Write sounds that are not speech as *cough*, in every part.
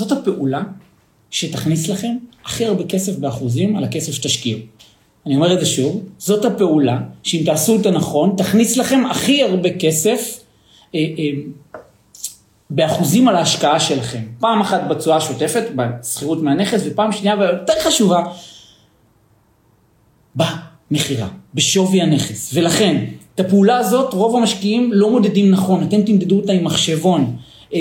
זאת הפעולה שתכניס לכם הכי הרבה כסף באחוזים על הכסף שתשקיעו. אני אומר את זה שוב, זאת הפעולה שאם תעשו אותה נכון, תכניס לכם הכי הרבה כסף אה, אה, באחוזים על ההשקעה שלכם. פעם אחת בתשואה השוטפת, בשכירות מהנכס, ופעם שנייה, ויותר חשובה, במכירה, בשווי הנכס. ולכן, את הפעולה הזאת, רוב המשקיעים לא מודדים נכון, אתם תמדדו אותה עם מחשבון. אה,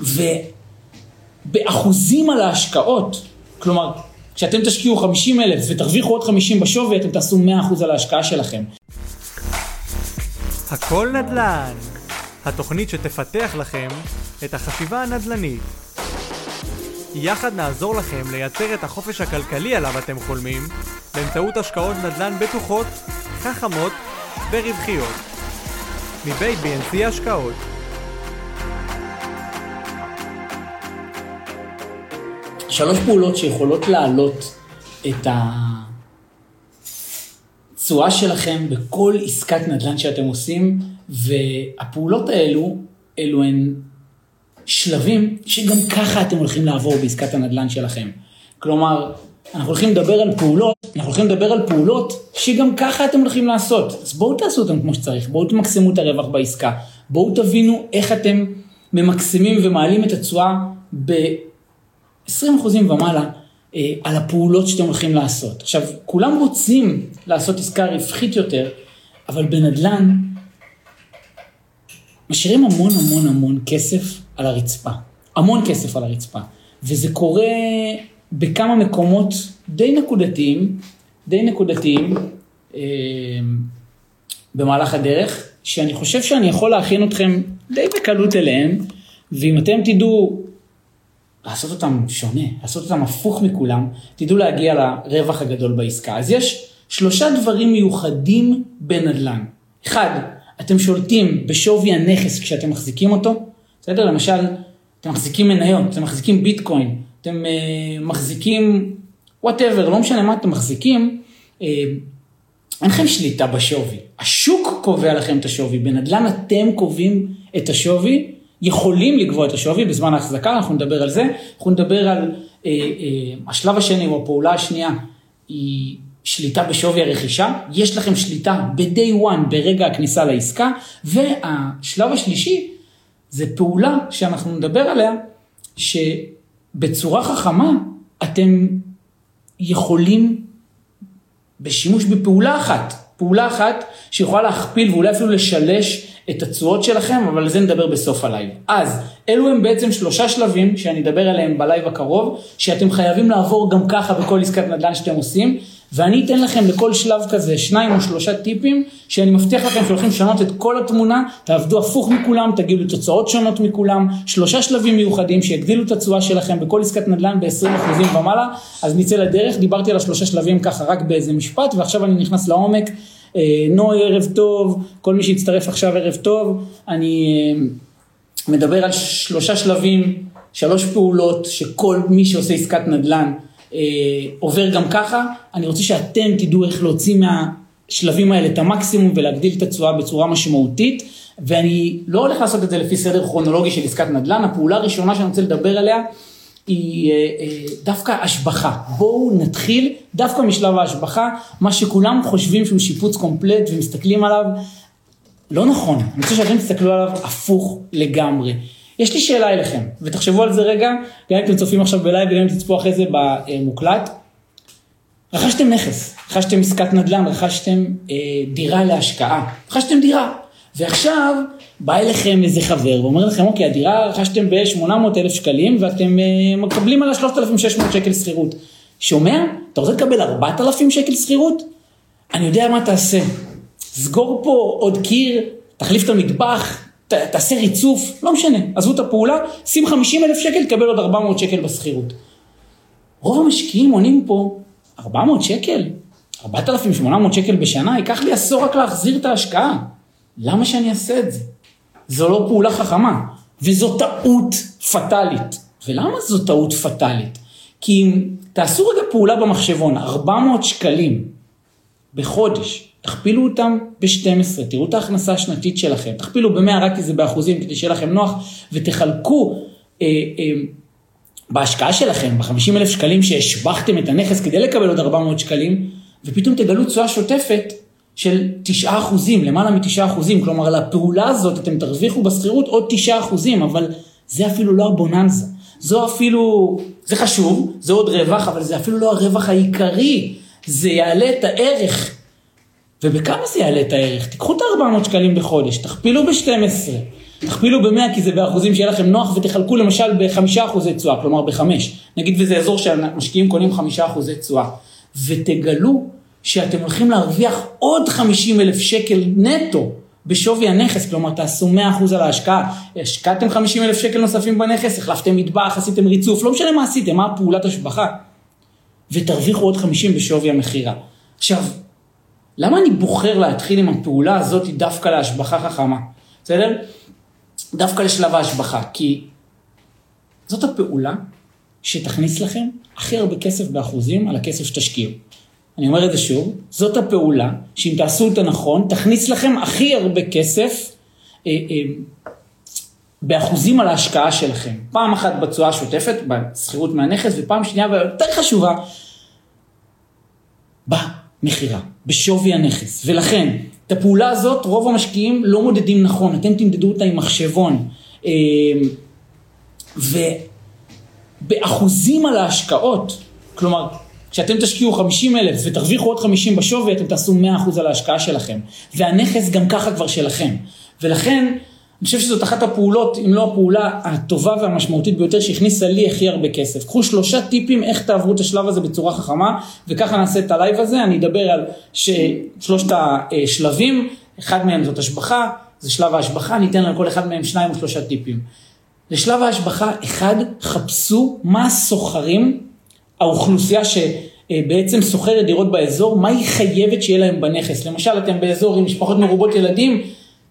ובאחוזים על ההשקעות, כלומר, כשאתם תשקיעו 50 אלף ותרוויחו עוד 50 בשווי, אתם תעשו 100% על ההשקעה שלכם. הכל נדל"ן, התוכנית שתפתח לכם את החשיבה הנדל"נית. יחד נעזור לכם לייצר את החופש הכלכלי עליו אתם חולמים באמצעות השקעות נדל"ן בטוחות, חכמות ורווחיות. מבית BNC השקעות שלוש פעולות שיכולות להעלות את התשואה שלכם בכל עסקת נדל"ן שאתם עושים, והפעולות האלו, אלו הן שלבים שגם ככה אתם הולכים לעבור בעסקת הנדל"ן שלכם. כלומר, אנחנו הולכים לדבר על פעולות, אנחנו הולכים לדבר על פעולות שגם ככה אתם הולכים לעשות. אז בואו תעשו אותם כמו שצריך, בואו תמקסמו את הרווח בעסקה, בואו תבינו איך אתם ממקסמים ומעלים את התשואה. 20 אחוזים ומעלה אה, על הפעולות שאתם הולכים לעשות. עכשיו, כולם רוצים לעשות עסקה רווחית יותר, אבל בנדל"ן משאירים המון המון המון כסף על הרצפה. המון כסף על הרצפה. וזה קורה בכמה מקומות די נקודתיים, די נקודתיים, אה, במהלך הדרך, שאני חושב שאני יכול להכין אתכם די בקלות אליהם, ואם אתם תדעו לעשות אותם שונה, לעשות אותם הפוך מכולם, תדעו להגיע לרווח הגדול בעסקה. אז יש שלושה דברים מיוחדים בנדל"ן. אחד, אתם שולטים בשווי הנכס כשאתם מחזיקים אותו, בסדר? למשל, אתם מחזיקים מניות, אתם מחזיקים ביטקוין, אתם אה, מחזיקים whatever, לא משנה מה אתם מחזיקים, אה, אין לכם שליטה בשווי. השוק קובע לכם את השווי, בנדל"ן אתם קובעים את השווי, יכולים לקבוע את השווי בזמן ההחזקה, אנחנו נדבר על זה, אנחנו נדבר על אה, אה, השלב השני או הפעולה השנייה היא שליטה בשווי הרכישה, יש לכם שליטה ב-day one ברגע הכניסה לעסקה, והשלב השלישי זה פעולה שאנחנו נדבר עליה, שבצורה חכמה אתם יכולים בשימוש בפעולה אחת, פעולה אחת שיכולה להכפיל ואולי אפילו לשלש את התשואות שלכם, אבל על זה נדבר בסוף הלייב. אז, אלו הם בעצם שלושה שלבים שאני אדבר עליהם בלייב הקרוב, שאתם חייבים לעבור גם ככה בכל עסקת נדל"ן שאתם עושים, ואני אתן לכם לכל שלב כזה שניים או שלושה טיפים, שאני מבטיח לכם שהולכים לשנות את כל התמונה, תעבדו הפוך מכולם, תגידו תוצאות שונות מכולם, שלושה שלבים מיוחדים שיגדילו את התשואה שלכם בכל עסקת נדל"ן ב-20% ומעלה, אז נצא לדרך, דיברתי על השלושה שלבים ככה רק באיזה משפט, ועכשיו אני נכנס לעומק. אה, נוי ערב טוב, כל מי שהצטרף עכשיו ערב טוב, אני אה, מדבר על שלושה שלבים, שלוש פעולות שכל מי שעושה עסקת נדל"ן אה, עובר גם ככה, אני רוצה שאתם תדעו איך להוציא מהשלבים האלה את המקסימום ולהגדיל את התשואה בצורה משמעותית, ואני לא הולך לעשות את זה לפי סדר כרונולוגי של עסקת נדל"ן, הפעולה הראשונה שאני רוצה לדבר עליה היא אה, אה, דווקא השבחה. בואו נתחיל דווקא משלב ההשבחה, מה שכולם חושבים שהוא שיפוץ קומפלט ומסתכלים עליו, לא נכון. אני רוצה שאתם תסתכלו עליו הפוך לגמרי. יש לי שאלה אליכם, ותחשבו על זה רגע, גם אם אתם צופים עכשיו בלייב וגם אם תצפו אחרי זה במוקלט. רכשתם נכס, רכשתם עסקת נדל"ן, רכשתם אה, דירה להשקעה, רכשתם דירה. ועכשיו בא אליכם איזה חבר ואומר לכם, אוקיי, הדירה רכשתם ב-800 אלף שקלים ואתם uh, מקבלים על ה-3,600 שקל שכירות. שומע? אתה רוצה לקבל 4,000 שקל שכירות? אני יודע מה תעשה. סגור פה עוד קיר, תחליף את המטבח, ת, תעשה ריצוף, לא משנה, עזבו את הפעולה, שים 50 אלף שקל, תקבל עוד 400 שקל בשכירות. רוב המשקיעים עונים פה, 400 שקל? 4,800 שקל בשנה? ייקח לי עשור רק להחזיר את ההשקעה. למה שאני אעשה את זה? זו לא פעולה חכמה, וזו טעות פטאלית. ולמה זו טעות פטאלית? כי אם תעשו רגע פעולה במחשבון, 400 שקלים בחודש, תכפילו אותם ב-12, תראו את ההכנסה השנתית שלכם, תכפילו ב-100 רק כי זה באחוזים, כדי שיהיה לכם נוח, ותחלקו אה, אה, בהשקעה שלכם, ב-50 אלף שקלים שהשבחתם את הנכס כדי לקבל עוד 400 שקלים, ופתאום תגלו תשואה שוטפת של 9 אחוזים, למעלה מ-9 אחוזים, כלומר לפעולה הזאת אתם תרוויחו בשכירות עוד 9 אחוזים, אבל זה אפילו לא הבוננזה. זו אפילו, זה חשוב, זה עוד רווח, אבל זה אפילו לא הרווח העיקרי. זה יעלה את הערך. ובכמה זה יעלה את הערך? תיקחו את ה-400 שקלים בחודש, תכפילו ב-12, תכפילו ב-100 כי זה באחוזים שיהיה לכם נוח, ותחלקו למשל ב-5 אחוזי תשואה, כלומר ב-5. נגיד וזה אזור שהמשקיעים קונים 5 אחוזי תשואה. ותגלו שאתם הולכים להרוויח עוד 50 אלף שקל נטו בשווי הנכס, כלומר תעשו 100% על ההשקעה, השקעתם 50 אלף שקל נוספים בנכס, החלפתם מטבח, עשיתם ריצוף, לא משנה מה עשיתם, מה פעולת השבחה, ותרוויחו עוד 50 בשווי המכירה. עכשיו, למה אני בוחר להתחיל עם הפעולה הזאת דווקא להשבחה חכמה? בסדר? דווקא לשלב ההשבחה, כי זאת הפעולה שתכניס לכם הכי הרבה כסף באחוזים על הכסף שתשקיעו. אני אומר את זה שוב, זאת הפעולה שאם תעשו אותה נכון, תכניס לכם הכי הרבה כסף אה, אה, באחוזים על ההשקעה שלכם. פעם אחת בתשואה השוטפת, בשכירות מהנכס, ופעם שנייה ויותר חשובה, במכירה, בשווי הנכס. ולכן, את הפעולה הזאת רוב המשקיעים לא מודדים נכון, אתם תמדדו אותה עם מחשבון. אה, ובאחוזים על ההשקעות, כלומר, כשאתם תשקיעו 50 אלף ותרוויחו עוד 50 בשווי, אתם תעשו 100% על ההשקעה שלכם. והנכס גם ככה כבר שלכם. ולכן, אני חושב שזאת אחת הפעולות, אם לא הפעולה הטובה והמשמעותית ביותר שהכניסה לי הכי הרבה כסף. קחו שלושה טיפים איך תעברו את השלב הזה בצורה חכמה, וככה נעשה את הלייב הזה. אני אדבר על ש... שלושת השלבים, אחד מהם זאת השבחה, זה שלב ההשבחה, ניתן על כל אחד מהם שניים או שלושה טיפים. לשלב ההשבחה, אחד, חפשו מה השוכרים האוכלוסייה שבעצם שוכרת דירות באזור, מה היא חייבת שיהיה להם בנכס. למשל, אתם באזור עם משפחות מרובות ילדים,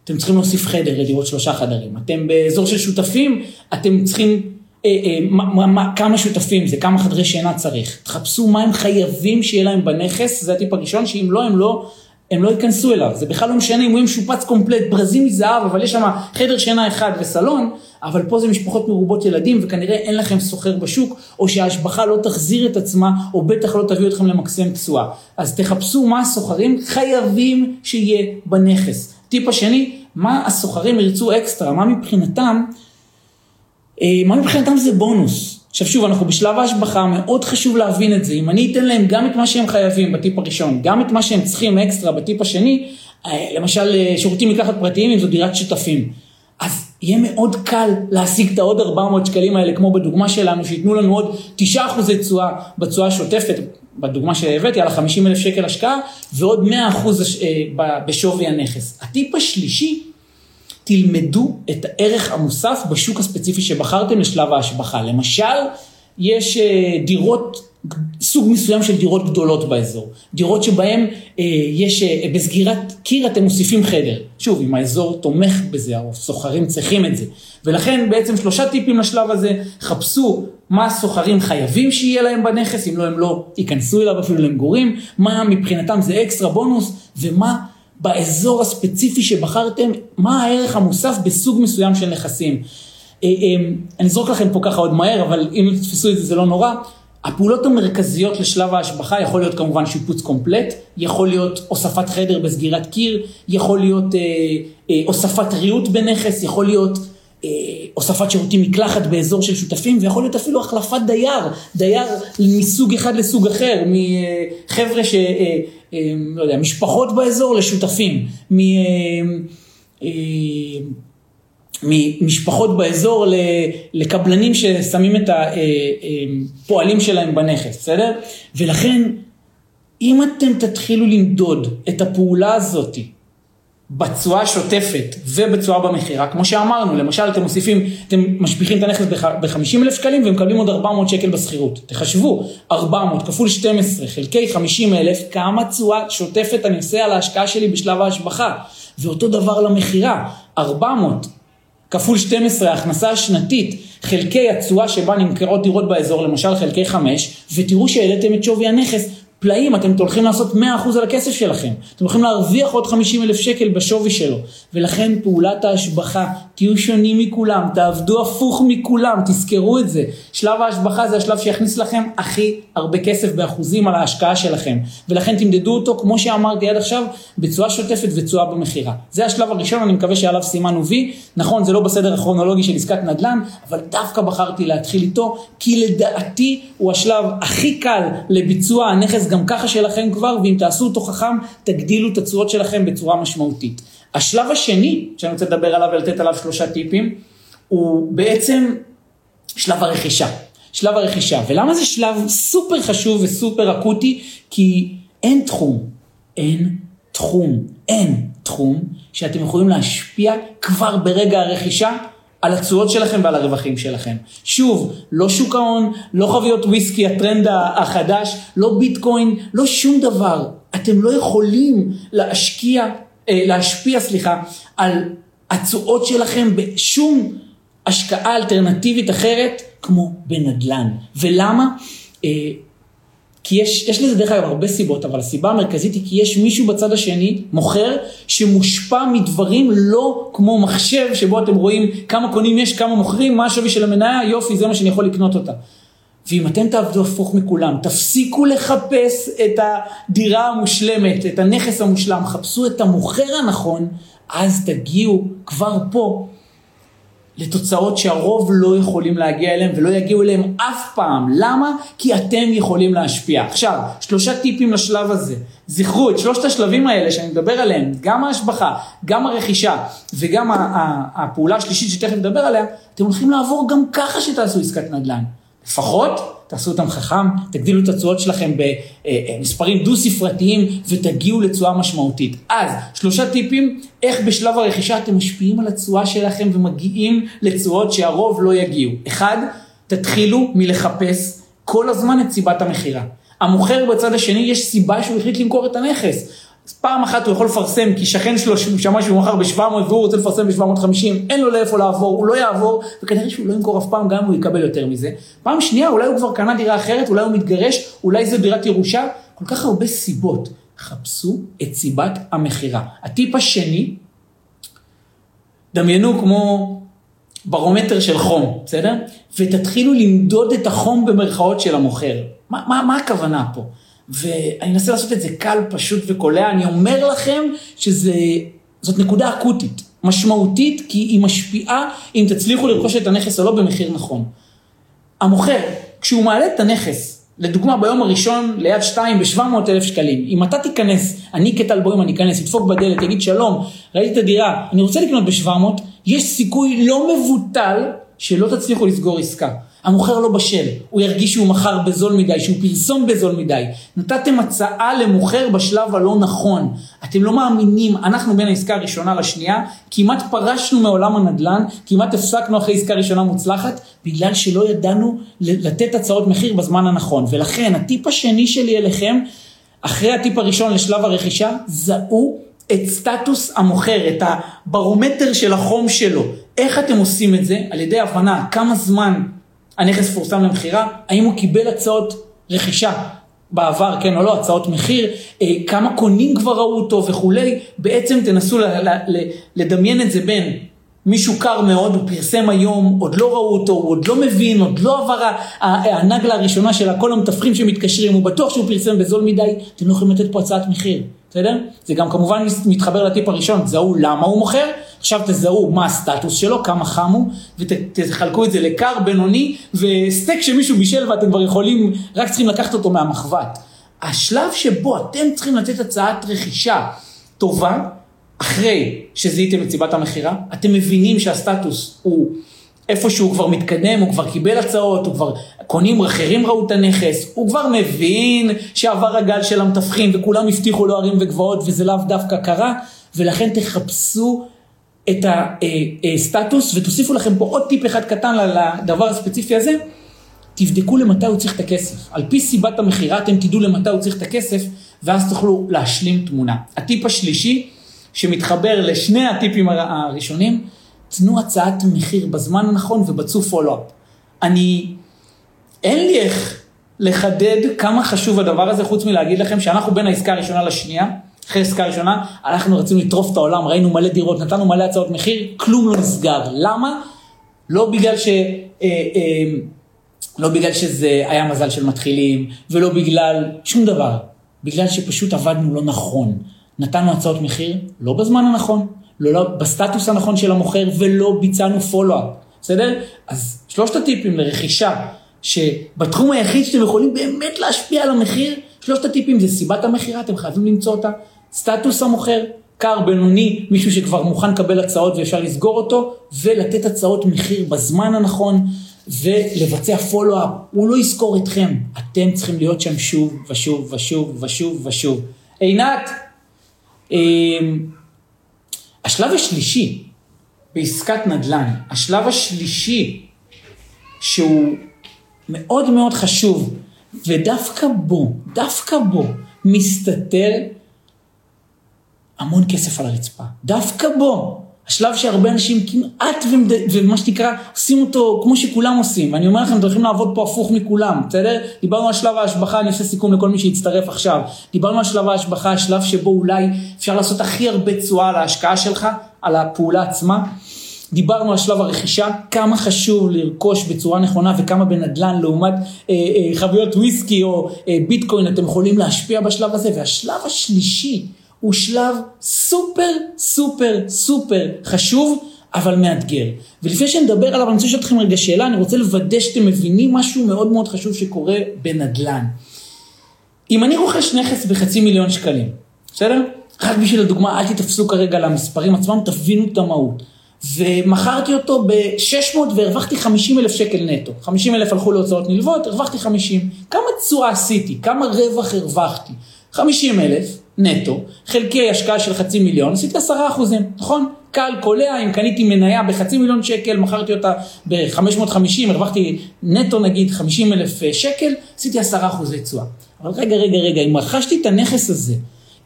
אתם צריכים להוסיף חדר לדירות שלושה חדרים. אתם באזור של שותפים, אתם צריכים, אה, אה, מה, מה, כמה שותפים זה, כמה חדרי שינה צריך. תחפשו מה הם חייבים שיהיה להם בנכס, זה הטיפ הראשון, שאם לא, הם לא... הם לא ייכנסו אליו, זה בכלל לא משנה אם הוא משופץ קומפלט, ברזים מזהב, אבל יש שם חדר שינה אחד וסלון, אבל פה זה משפחות מרובות ילדים, וכנראה אין לכם סוחר בשוק, או שההשבחה לא תחזיר את עצמה, או בטח לא תביא אתכם למקסם תשואה. אז תחפשו מה הסוחרים חייבים שיהיה בנכס. טיפ השני, מה הסוחרים ירצו אקסטרה, מה מבחינתם, אה, מה מבחינתם זה בונוס. עכשיו שוב, אנחנו בשלב ההשבחה, מאוד חשוב להבין את זה. אם אני אתן להם גם את מה שהם חייבים בטיפ הראשון, גם את מה שהם צריכים אקסטרה בטיפ השני, אה, למשל אה, שירותים מקחת פרטיים אם זו דירת שותפים. אז יהיה מאוד קל להשיג את העוד 400 שקלים האלה, כמו בדוגמה שלנו, שייתנו לנו עוד 9% תשואה בתשואה השוטפת, בדוגמה שהבאתי, על ה-50 אלף שקל השקעה, ועוד 100% אה, בשווי הנכס. הטיפ השלישי, תלמדו את הערך המוסף בשוק הספציפי שבחרתם לשלב ההשבחה. למשל, יש דירות סוג מסוים של דירות גדולות באזור. דירות שבהן אה, יש, אה, בסגירת קיר אתם מוסיפים חדר. שוב, אם האזור תומך בזה, או סוחרים צריכים את זה. ולכן בעצם שלושה טיפים לשלב הזה, חפשו מה הסוחרים חייבים שיהיה להם בנכס, אם לא הם לא ייכנסו אליו אפילו למגורים, מה מבחינתם זה אקסטרה בונוס, ומה באזור הספציפי שבחרתם, מה הערך המוסף בסוג מסוים של נכסים. אה, אה, אני אזרוק לכם פה ככה עוד מהר, אבל אם תתפסו את זה זה לא נורא. הפעולות המרכזיות לשלב ההשבחה יכול להיות כמובן שיפוץ קומפלט, יכול להיות הוספת חדר בסגירת קיר, יכול להיות אה, אה, הוספת ריהוט בנכס, יכול להיות הוספת שירותים מקלחת באזור של שותפים, ויכול להיות אפילו החלפת דייר, דייר מסוג אחד לסוג אחר, מחבר'ה ש... אה, אה, לא יודע, משפחות באזור לשותפים, מ... אה, אה, ממשפחות באזור לקבלנים ששמים את הפועלים אה, אה, שלהם בנכס, בסדר? ולכן, אם אתם תתחילו למדוד את הפעולה הזאת בתשואה השוטפת ובתשואה במכירה, כמו שאמרנו, למשל אתם מוסיפים, אתם משביחים את הנכס ב-50 אלף שקלים ומקבלים עוד 400 שקל בשכירות. תחשבו, 400 כפול 12 חלקי 50 אלף, כמה תשואה שוטפת אני עושה על ההשקעה שלי בשלב ההשבחה. ואותו דבר למכירה, 400 כפול 12 ההכנסה השנתית, חלקי התשואה שבה נמכרות דירות באזור, למשל חלקי 5, ותראו שהעליתם את שווי הנכס פלאים, אתם הולכים לעשות 100% על הכסף שלכם. אתם הולכים להרוויח עוד 50 אלף שקל בשווי שלו. ולכן פעולת ההשבחה, תהיו שונים מכולם, תעבדו הפוך מכולם, תזכרו את זה. שלב ההשבחה זה השלב שיכניס לכם הכי הרבה כסף באחוזים על ההשקעה שלכם. ולכן תמדדו אותו, כמו שאמרתי עד עכשיו, בצורה שוטפת ותשואה במכירה. זה השלב הראשון, אני מקווה שעליו סימנו וי. נכון, זה לא בסדר הכרונולוגי של עסקת נדל"ן, אבל דווקא בחרתי להתחיל איתו, כי לדעתי הוא השלב הכי קל לביצוע הנכס גם ככה שלכם כבר, ואם תעשו אותו חכם, תגדילו את התשואות שלכם בצורה משמעותית. השלב השני, שאני רוצה לדבר עליו ולתת עליו שלושה טיפים, הוא בעצם שלב הרכישה. שלב הרכישה. ולמה זה שלב סופר חשוב וסופר אקוטי? כי אין תחום, אין תחום, אין תחום שאתם יכולים להשפיע כבר ברגע הרכישה על התשואות שלכם ועל הרווחים שלכם. שוב, לא שוק ההון, לא חביות וויסקי, הטרנד החדש, לא ביטקוין, לא שום דבר. אתם לא יכולים להשקיע, אה, להשפיע, סליחה, על התשואות שלכם בשום השקעה אלטרנטיבית אחרת כמו בנדל"ן. ולמה? כי יש, יש לזה דרך אגב הרבה סיבות, אבל הסיבה המרכזית היא כי יש מישהו בצד השני, מוכר, שמושפע מדברים לא כמו מחשב, שבו אתם רואים כמה קונים יש, כמה מוכרים, מה השווי של המניה, יופי, זה מה שאני יכול לקנות אותה. ואם אתם תעבדו הפוך מכולם, תפסיקו לחפש את הדירה המושלמת, את הנכס המושלם, חפשו את המוכר הנכון, אז תגיעו כבר פה לתוצאות שהרוב לא יכולים להגיע אליהם ולא יגיעו אליהם אף פעם. למה? כי אתם יכולים להשפיע. עכשיו, שלושה טיפים לשלב הזה. זכרו את שלושת השלבים האלה שאני מדבר עליהם, גם ההשבחה, גם הרכישה וגם הפעולה השלישית שתכף נדבר עליה, אתם הולכים לעבור גם ככה שתעשו עסקת נדל"ן. לפחות תעשו אותם חכם, תגדילו את התשואות שלכם במספרים דו-ספרתיים ותגיעו לתשואה משמעותית. אז, שלושה טיפים, איך בשלב הרכישה אתם משפיעים על התשואה שלכם ומגיעים לתשואות שהרוב לא יגיעו. אחד, תתחילו מלחפש כל הזמן את סיבת המכירה. המוכר בצד השני, יש סיבה שהוא החליט למכור את הנכס. אז פעם אחת הוא יכול לפרסם, כי שכן שלו שמע שהוא מכר ב-700 והוא רוצה לפרסם ב-750, אין לו לאיפה לעבור, הוא לא יעבור, וכנראה שהוא לא ימכור אף פעם, גם אם הוא יקבל יותר מזה. פעם שנייה, אולי הוא כבר קנה דירה אחרת, אולי הוא מתגרש, אולי זו דירת ירושה, כל כך הרבה סיבות. חפשו את סיבת המכירה. הטיפ השני, דמיינו כמו ברומטר של חום, בסדר? ותתחילו למדוד את החום במרכאות של המוכר. מה, מה, מה הכוונה פה? ואני אנסה לעשות את זה קל, פשוט וקולע. אני אומר לכם שזאת נקודה אקוטית, משמעותית, כי היא משפיעה אם תצליחו לרכוש את הנכס או לא במחיר נכון. המוכר, כשהוא מעלה את הנכס, לדוגמה ביום הראשון ליד שתיים ב-700 אלף שקלים, אם אתה תיכנס, אני כטל בוים אני אכנס, אדפוק בדלת, אגיד שלום, ראיתי את הדירה, אני רוצה לקנות ב-700, יש סיכוי לא מבוטל שלא תצליחו לסגור עסקה. המוכר לא בשל, הוא ירגיש שהוא מכר בזול מדי, שהוא פרסום בזול מדי. נתתם הצעה למוכר בשלב הלא נכון. אתם לא מאמינים, אנחנו בין העסקה הראשונה לשנייה, כמעט פרשנו מעולם הנדל"ן, כמעט הפסקנו אחרי עסקה ראשונה מוצלחת, בגלל שלא ידענו לתת הצעות מחיר בזמן הנכון. ולכן הטיפ השני שלי אליכם, אחרי הטיפ הראשון לשלב הרכישה, זהו את סטטוס המוכר, את הברומטר של החום שלו. איך אתם עושים את זה? על ידי הבנה כמה זמן הנכס פורסם למכירה, האם הוא קיבל הצעות רכישה בעבר, כן או לא, הצעות מחיר, אה, כמה קונים כבר ראו אותו וכולי, בעצם תנסו לדמיין את זה בין מישהו קר מאוד, הוא פרסם היום, עוד לא ראו אותו, הוא עוד לא מבין, עוד לא עבר הנגלה הראשונה של כל המתווכים שמתקשרים, הוא בטוח שהוא פרסם בזול מדי, אתם לא יכולים לתת פה הצעת מחיר, בסדר? זה גם כמובן מתחבר לטיפ הראשון, תזהו למה הוא מוכר, עכשיו תזהו מה הסטטוס שלו, כמה חם הוא, ותחלקו את זה לקר, בינוני, וסטייק שמישהו בישל ואתם כבר יכולים, רק צריכים לקחת אותו מהמחבת. השלב שבו אתם צריכים לתת הצעת רכישה טובה, אחרי שזיהיתם את סיבת המכירה, אתם מבינים שהסטטוס הוא איפה שהוא כבר מתקדם, הוא כבר קיבל הצעות, הוא כבר, קונים אחרים ראו את הנכס, הוא כבר מבין שעבר הגל של המתווכים וכולם הבטיחו לו ערים וגבעות וזה לאו דווקא קרה, ולכן תחפשו את הסטטוס ותוסיפו לכם פה עוד טיפ אחד קטן לדבר הספציפי הזה, תבדקו למתי הוא צריך את הכסף. על פי סיבת המכירה אתם תדעו למתי הוא צריך את הכסף ואז תוכלו להשלים תמונה. הטיפ השלישי שמתחבר לשני הטיפים הראשונים, תנו הצעת מחיר בזמן הנכון ובצו פולו-אפ. אני, אין לי איך לחדד כמה חשוב הדבר הזה, חוץ מלהגיד לכם שאנחנו בין העסקה הראשונה לשנייה, אחרי העסקה הראשונה, אנחנו רצינו לטרוף את העולם, ראינו מלא דירות, נתנו מלא הצעות מחיר, כלום לא נסגר. למה? לא בגלל ש... אה, אה, לא בגלל שזה היה מזל של מתחילים, ולא בגלל שום דבר. בגלל שפשוט עבדנו לא נכון. נתנו הצעות מחיר לא בזמן הנכון, לא, לא בסטטוס הנכון של המוכר, ולא ביצענו פולו-אפ, בסדר? אז שלושת הטיפים לרכישה, שבתחום היחיד שאתם יכולים באמת להשפיע על המחיר, שלושת הטיפים זה סיבת המכירה, אתם חייבים למצוא אותה, סטטוס המוכר, קר, בינוני, מישהו שכבר מוכן לקבל הצעות ואפשר לסגור אותו, ולתת הצעות מחיר בזמן הנכון, ולבצע פולו-אפ. הוא לא יזכור אתכם, אתם צריכים להיות שם שוב ושוב ושוב ושוב ושוב. עינת, השלב השלישי בעסקת נדל"ן, השלב השלישי שהוא מאוד מאוד חשוב, ודווקא בו, דווקא בו, מסתתר המון כסף על הרצפה. דווקא בו. השלב שהרבה אנשים כמעט ומד... ומה שנקרא עושים אותו כמו שכולם עושים ואני אומר לכם אתם הולכים לעבוד פה הפוך מכולם בסדר? דיברנו על שלב ההשבחה אני עושה סיכום לכל מי שיצטרף עכשיו דיברנו על שלב ההשבחה השלב שבו אולי אפשר לעשות הכי הרבה תשואה על ההשקעה שלך על הפעולה עצמה דיברנו על שלב הרכישה, כמה חשוב לרכוש בצורה נכונה וכמה בנדל"ן לעומת אה, אה, חביות וויסקי או אה, ביטקוין אתם יכולים להשפיע בשלב הזה. והשלב השלישי הוא שלב סופר סופר סופר חשוב, אבל מאתגר. ולפני שנדבר עליו, אני רוצה לשאול אתכם רגע שאלה, אני רוצה לוודא שאתם מבינים משהו מאוד מאוד חשוב שקורה בנדל"ן. אם אני רוכש נכס בחצי מיליון שקלים, בסדר? רק בשביל הדוגמה, אל תתפסו כרגע למספרים עצמם, תבינו את המהות. ומכרתי אותו ב-600 והרווחתי 50 אלף שקל נטו. 50 אלף הלכו להוצאות נלוות, הרווחתי 50. כמה תשואה עשיתי? כמה רווח הרווחתי? 50 אלף נטו, חלקי השקעה של חצי מיליון, עשיתי 10 אחוזים, נכון? קל, קולע, אם קניתי מניה בחצי מיליון שקל, מכרתי אותה ב-550, הרווחתי נטו נגיד 50 אלף שקל, עשיתי 10 אחוזי תשואה. אבל רגע, רגע, רגע, אם רכשתי את הנכס הזה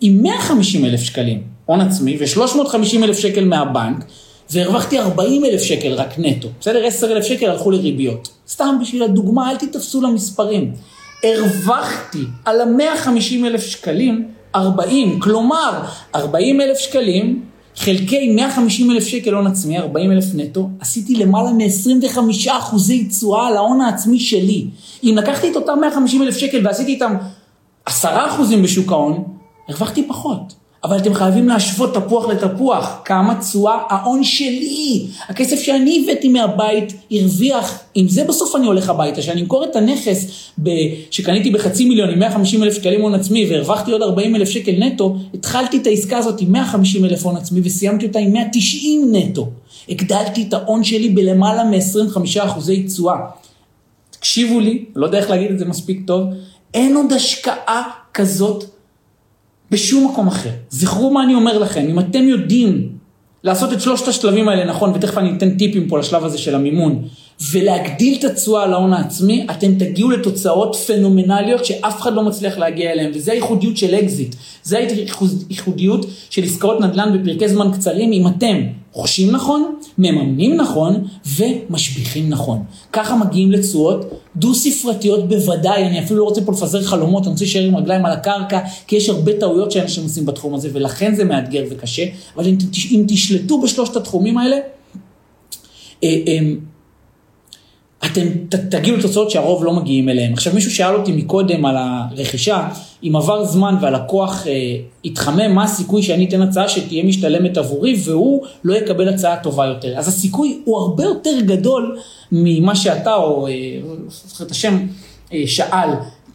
עם 150 אלף שקלים הון עצמי ו-350 אלף שקל מהבנק, והרווחתי 40 אלף שקל רק נטו, בסדר? 10 אלף שקל הלכו לריביות. סתם בשביל הדוגמה, אל תתפסו למספרים. הרווחתי על ה-150 אלף שקלים 40, כלומר 40 אלף שקלים חלקי 150 אלף שקל הון עצמי, 40 אלף נטו, עשיתי למעלה מ-25 אחוזי תשואה על ההון העצמי שלי. אם לקחתי את אותם 150 אלף שקל ועשיתי איתם 10 אחוזים בשוק ההון, הרווחתי פחות. אבל אתם חייבים להשוות תפוח לתפוח. כמה תשואה ההון שלי, הכסף שאני הבאתי מהבית, הרוויח. עם זה בסוף אני הולך הביתה, שאני אמכור את הנכס ב... שקניתי בחצי מיליון עם 150 אלף שקלים הון עצמי והרווחתי עוד 40 אלף שקל נטו, התחלתי את העסקה הזאת עם 150 אלף הון עצמי וסיימתי אותה עם 190 נטו. הגדלתי את ההון שלי בלמעלה מ-25 אחוזי תשואה. תקשיבו לי, לא יודע איך להגיד את זה מספיק טוב, אין עוד השקעה כזאת בשום מקום אחר. זכרו מה אני אומר לכם, אם אתם יודעים לעשות את שלושת השלבים האלה נכון, ותכף אני אתן טיפים פה לשלב הזה של המימון, ולהגדיל את התשואה על ההון העצמי, אתם תגיעו לתוצאות פנומנליות שאף אחד לא מצליח להגיע אליהן, וזה הייחודיות של אקזיט. זה הייחודיות של עסקאות נדל"ן בפרקי זמן קצרים, אם אתם רוכשים נכון, מממנים נכון ומשביחים נכון. ככה מגיעים לתשואות דו-ספרתיות בוודאי, אני אפילו לא רוצה פה לפזר חלומות, אני רוצה להישאר עם רגליים על הקרקע, כי יש הרבה טעויות שאנשים עושים בתחום הזה, ולכן זה מאתגר וקשה, אבל אם, אם תשלטו בשלושת התחומים האלה, אתם תגיעו לתוצאות שהרוב לא מגיעים אליהם. עכשיו מישהו שאל אותי מקודם על הרכישה, אם עבר זמן והלקוח אה, התחמם, מה הסיכוי שאני אתן הצעה שתהיה משתלמת עבורי והוא לא יקבל הצעה טובה יותר. אז הסיכוי הוא הרבה יותר גדול ממה שאתה, או אה, זוכר את השם, אה, שאל.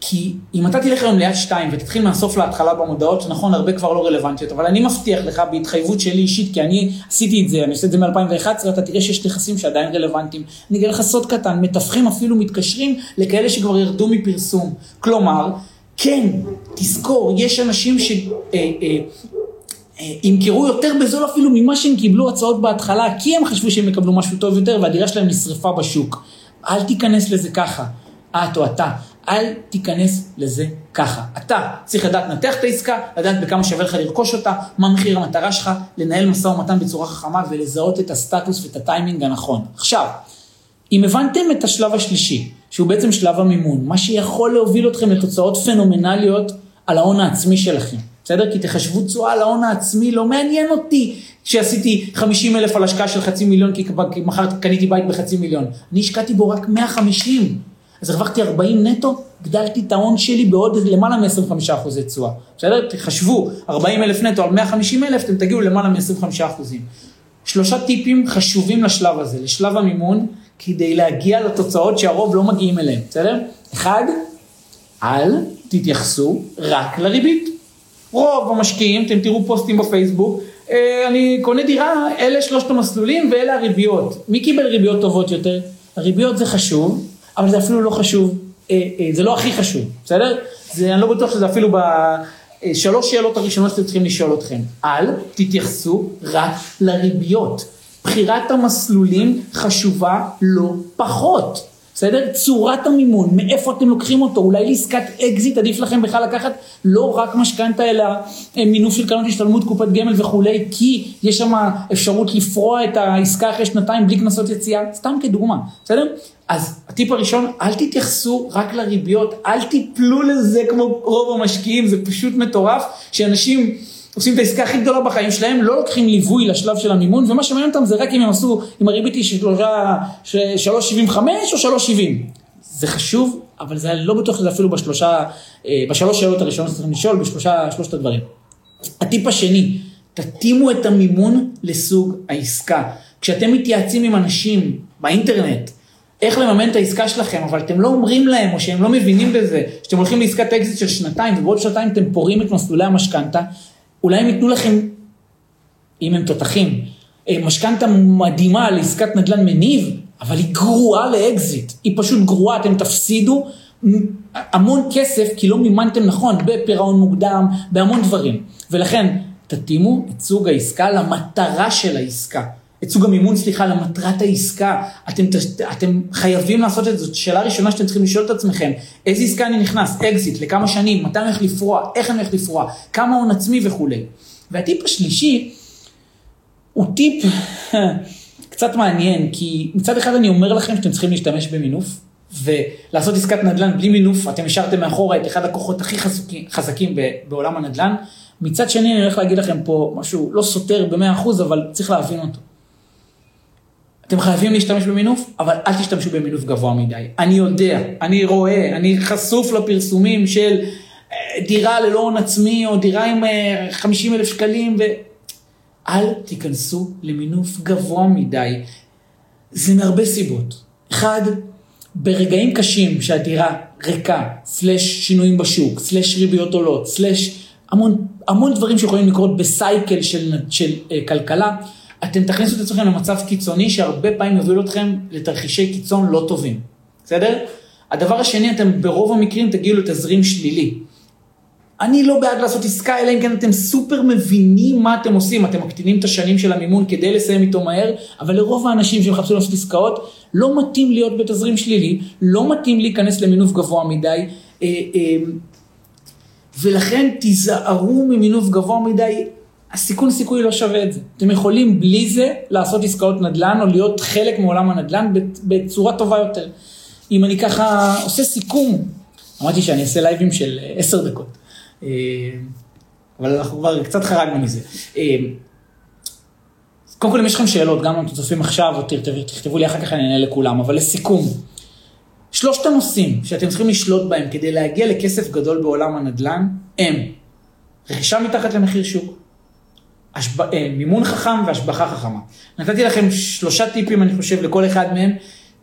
כי אם אתה תלך היום ליד שתיים ותתחיל מהסוף להתחלה במודעות, נכון, הרבה כבר לא רלוונטיות, אבל אני מבטיח לך בהתחייבות שלי אישית, כי אני עשיתי את זה, אני עושה את זה מ-2011, אתה תראה שיש נכסים שעדיין רלוונטיים. אני אגיד לך סוד קטן, מתווכים אפילו מתקשרים לכאלה שכבר ירדו מפרסום. כלומר, כן, תזכור, יש אנשים ש... אה, אה, אה, ימכרו יותר בזול אפילו ממה שהם קיבלו הצעות בהתחלה, כי הם חשבו שהם יקבלו משהו טוב יותר והדירה שלהם נשרפה בשוק. אל תיכנס לזה ככה, את או אתה. אל תיכנס לזה ככה. אתה צריך לדעת לנתח את העסקה, לדעת בכמה שווה לך לרכוש אותה, מה מחיר המטרה שלך, לנהל משא ומתן בצורה חכמה ולזהות את הסטטוס ואת הטיימינג הנכון. עכשיו, אם הבנתם את השלב השלישי, שהוא בעצם שלב המימון, מה שיכול להוביל אתכם לתוצאות פנומנליות על ההון העצמי שלכם. בסדר? כי תחשבו תשואה על ההון העצמי, לא מעניין אותי שעשיתי 50 אלף על השקעה של חצי מיליון, כי מחר קניתי בית בחצי מיליון. אני השקעתי בו רק 150. אז הרווחתי 40 נטו, הגדלתי את ההון שלי בעוד למעלה מ-25 אחוזי תשואה. בסדר? תחשבו, 40 אלף נטו על 150 אלף, אתם תגיעו למעלה מ-25 אחוזים. שלושה טיפים חשובים לשלב הזה, לשלב המימון, כדי להגיע לתוצאות שהרוב לא מגיעים אליהם, בסדר? אחד, אל תתייחסו רק לריבית. רוב המשקיעים, אתם תראו פוסטים בפייסבוק, אה, אני קונה דירה, אלה שלושת המסלולים ואלה הריביות. מי קיבל ריביות טובות יותר? הריביות זה חשוב, אבל זה אפילו לא חשוב, אה, אה, זה לא הכי חשוב, בסדר? זה, אני לא בטוח שזה אפילו בשלוש שאלות הראשונות שאתם צריכים לשאול אתכם. אל תתייחסו רק לריביות. בחירת המסלולים חשובה לא פחות. בסדר? צורת המימון, מאיפה אתם לוקחים אותו, אולי לעסקת אקזיט עדיף לכם בכלל לקחת לא רק משכנתה אלא אה, מינוף של קרנות השתלמות, קופת גמל וכולי, כי יש שם אפשרות לפרוע את העסקה אחרי שנתיים בלי קנסות יציאה, סתם כדוגמה, בסדר? אז הטיפ הראשון, אל תתייחסו רק לריביות, אל תיפלו לזה כמו רוב המשקיעים, זה פשוט מטורף, שאנשים... עושים את העסקה הכי גדולה בחיים שלהם, לא לוקחים ליווי לשלב של המימון, ומה שמעניין אותם זה רק אם הם עשו, אם הריבית היא של 3.75 או 3.70. זה חשוב, אבל זה לא בטוח שזה אפילו בשלושה, אה, בשלוש שאלות הראשונות שצריכים לשאול, בשלושה, שלושת הדברים. הטיפ השני, תתאימו את המימון לסוג העסקה. כשאתם מתייעצים עם אנשים באינטרנט, איך לממן את העסקה שלכם, אבל אתם לא אומרים להם, או שהם לא מבינים בזה, שאתם הולכים לעסקת אקזיט של שנתיים, ובעוד שנתיים אתם פורעים את מסלולי המשכנתה, אולי הם ייתנו לכם, אם הם תותחים, אה, משכנתה מדהימה לעסקת נדל"ן מניב, אבל היא גרועה לאקזיט. היא פשוט גרועה, אתם תפסידו המון כסף כי לא מימנתם נכון בפירעון מוקדם, בהמון דברים. ולכן, תתאימו את סוג העסקה למטרה של העסקה. את סוג המימון, סליחה, למטרת העסקה. אתם, אתם חייבים לעשות את זה. זאת שאלה ראשונה שאתם צריכים לשאול את עצמכם. איזה עסקה אני נכנס? אקזיט, לכמה שנים? מתי אני הולך לפרוע? איך אני הולך לפרוע? כמה הון עצמי וכולי. והטיפ השלישי הוא טיפ *laughs* קצת מעניין, כי מצד אחד אני אומר לכם שאתם צריכים להשתמש במינוף, ולעשות עסקת נדל"ן בלי מינוף, אתם השארתם מאחורה את אחד הכוחות הכי חזקים, חזקים בעולם הנדל"ן. מצד שני אני הולך להגיד לכם פה משהו לא סותר במאה אחוז, אבל צריך להבין אותו. אתם חייבים להשתמש במינוף, אבל אל תשתמשו במינוף גבוה מדי. אני יודע, אני רואה, אני חשוף לפרסומים של אה, דירה ללא הון עצמי, או דירה עם 50 אה, אלף שקלים, ואל תיכנסו למינוף גבוה מדי. זה מהרבה סיבות. אחד, ברגעים קשים שהדירה ריקה, סלש שינויים בשוק, סלש ריביות עולות, סלש המון, המון דברים שיכולים לקרות בסייקל של, של uh, כלכלה, אתם תכניסו את עצמכם למצב קיצוני שהרבה פעמים יוביל אתכם לתרחישי קיצון לא טובים, בסדר? הדבר השני, אתם ברוב המקרים תגיעו לתזרים שלילי. אני לא בעד לעשות עסקה, אלא אם כן אתם סופר מבינים מה אתם עושים, אתם מקטינים את השנים של המימון כדי לסיים איתו מהר, אבל לרוב האנשים שמחפשים לעשות עסקאות, לא מתאים להיות בתזרים שלילי, לא מתאים להיכנס למינוף גבוה מדי, אה, אה, ולכן תיזהרו ממינוף גבוה מדי, הסיכון סיכוי לא שווה את זה. אתם יכולים בלי זה לעשות עסקאות נדל"ן או להיות חלק מעולם הנדל"ן בצורה טובה יותר. אם אני ככה עושה סיכום, אמרתי שאני אעשה לייבים של אה, עשר דקות, אה, אבל אנחנו כבר קצת חרגנו מזה. אה, קודם כל אם יש לכם שאלות, גם אם אתם צופים עכשיו או תכתבו לי אחר כך אני אענה לכולם, אבל לסיכום, שלושת הנושאים שאתם צריכים לשלוט בהם כדי להגיע לכסף גדול בעולם הנדל"ן הם רכישה מתחת למחיר שוק, השב... אה, מימון חכם והשבחה חכמה. נתתי לכם שלושה טיפים, אני חושב, לכל אחד מהם.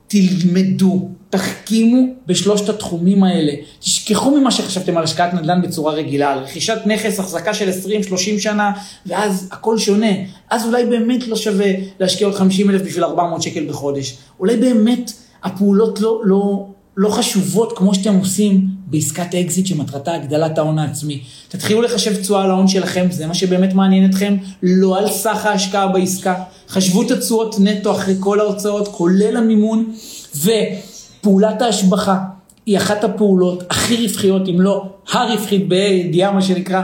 תלמדו, תחכימו בשלושת התחומים האלה. תשכחו ממה שחשבתם על השקעת נדל"ן בצורה רגילה, על רכישת נכס, החזקה של 20-30 שנה, ואז הכל שונה. אז אולי באמת לא שווה להשקיע עוד 50 אלף בשביל 400 שקל בחודש. אולי באמת הפעולות לא, לא, לא חשובות כמו שאתם עושים בעסקת אקזיט שמטרתה הגדלת ההון העצמי. תתחילו לחשב תשואה על ההון שלכם, זה מה שבאמת מעניין אתכם, לא על סך ההשקעה בעסקה. חשבו את התשואות נטו אחרי כל ההוצאות, כולל המימון, ופעולת ההשבחה היא אחת הפעולות הכי רווחיות, אם לא הרווחית בידיעה מה שנקרא,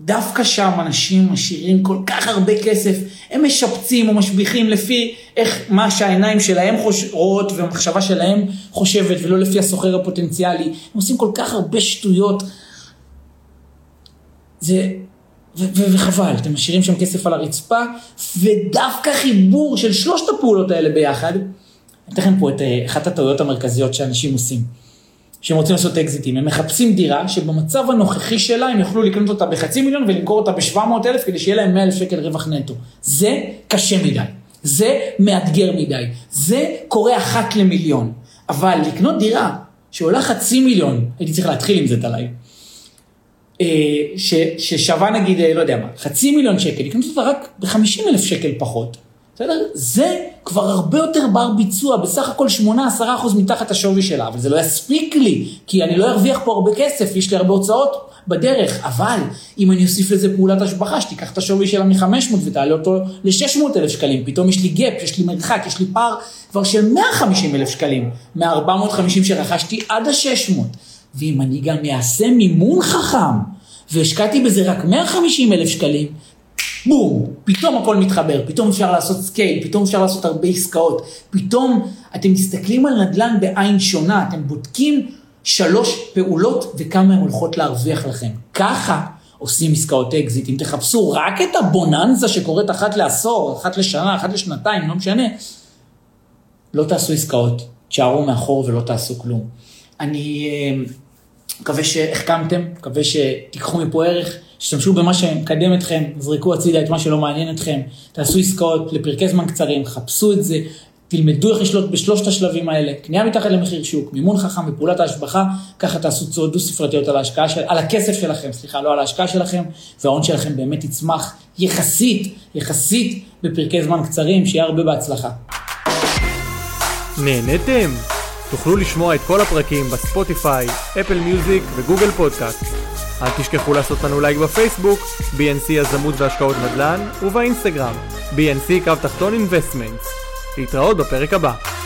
דווקא שם אנשים עשירים כל כך הרבה כסף, הם משפצים או משביחים לפי איך, מה שהעיניים שלהם רואות והמחשבה שלהם חושבת ולא לפי הסוחר הפוטנציאלי. הם עושים כל כך הרבה שטויות. זה, ו- ו- וחבל, אתם משאירים שם כסף על הרצפה, ודווקא חיבור של שלושת הפעולות האלה ביחד, אני אתן לכם פה את אה, אחת הטעויות המרכזיות שאנשים עושים. שהם רוצים לעשות אקזיטים, הם מחפשים דירה שבמצב הנוכחי שלה הם יוכלו לקנות אותה בחצי מיליון ולמכור אותה ב-700 אלף כדי שיהיה להם 100 אלף שקל רווח נטו. זה קשה מדי, זה מאתגר מדי, זה קורה אחת למיליון. אבל לקנות דירה שעולה חצי מיליון, הייתי צריך להתחיל עם זה עליי, אה, ששווה נגיד, אה, לא יודע מה, חצי מיליון שקל, לקנות אותה רק ב-50 אלף שקל פחות. בסדר? זה כבר הרבה יותר בר ביצוע, בסך הכל 8-10% מתחת השווי שלה, אבל זה לא יספיק לי, כי אני לא ארוויח פה הרבה כסף, יש לי הרבה הוצאות בדרך, אבל אם אני אוסיף לזה פעולת השבחה, שתיקח את השווי שלה מ-500 ותעלה אותו ל-600 אלף שקלים, פתאום יש לי gap, יש לי מרחק, יש לי פער כבר של 150 אלף שקלים, מ-450 שרכשתי עד ה-600. ואם אני גם אעשה מימון חכם, והשקעתי בזה רק 150 אלף שקלים, בום, פתאום הכל מתחבר, פתאום אפשר לעשות scale, פתאום אפשר לעשות הרבה עסקאות, פתאום אתם מסתכלים על נדל"ן בעין שונה, אתם בודקים שלוש פעולות וכמה הן הולכות להרוויח לכם. ככה עושים עסקאות אקזיט. אם תחפשו רק את הבוננזה שקורית אחת לעשור, אחת לשנה, אחת לשנתיים, לא משנה, לא תעשו עסקאות, תשארו מאחור ולא תעשו כלום. אני אה, מקווה שהחכמתם, מקווה שתיקחו מפה ערך. תשתמשו במה שמקדם אתכם, זרקו הצידה את מה שלא מעניין אתכם, תעשו עסקאות לפרקי זמן קצרים, חפשו את זה, תלמדו איך לשלוט בשלושת השלבים האלה, קנייה מתחת למחיר שוק, מימון חכם ופעולת ההשבחה, ככה תעשו תשואות דו-ספרתיות על ההשקעה של, על הכסף שלכם, סליחה, לא על ההשקעה שלכם, וההון שלכם באמת יצמח יחסית, יחסית בפרקי זמן קצרים, שיהיה הרבה בהצלחה. נהנתם? תוכלו לשמוע את כל הפרקים בספוטיפיי, Apple Music וגוגל פודקאסט. אל תשכחו לעשות לנו לייק בפייסבוק, BNC יזמות והשקעות נדל"ן, ובאינסטגרם, BNC קו תחתון Investments. להתראות בפרק הבא.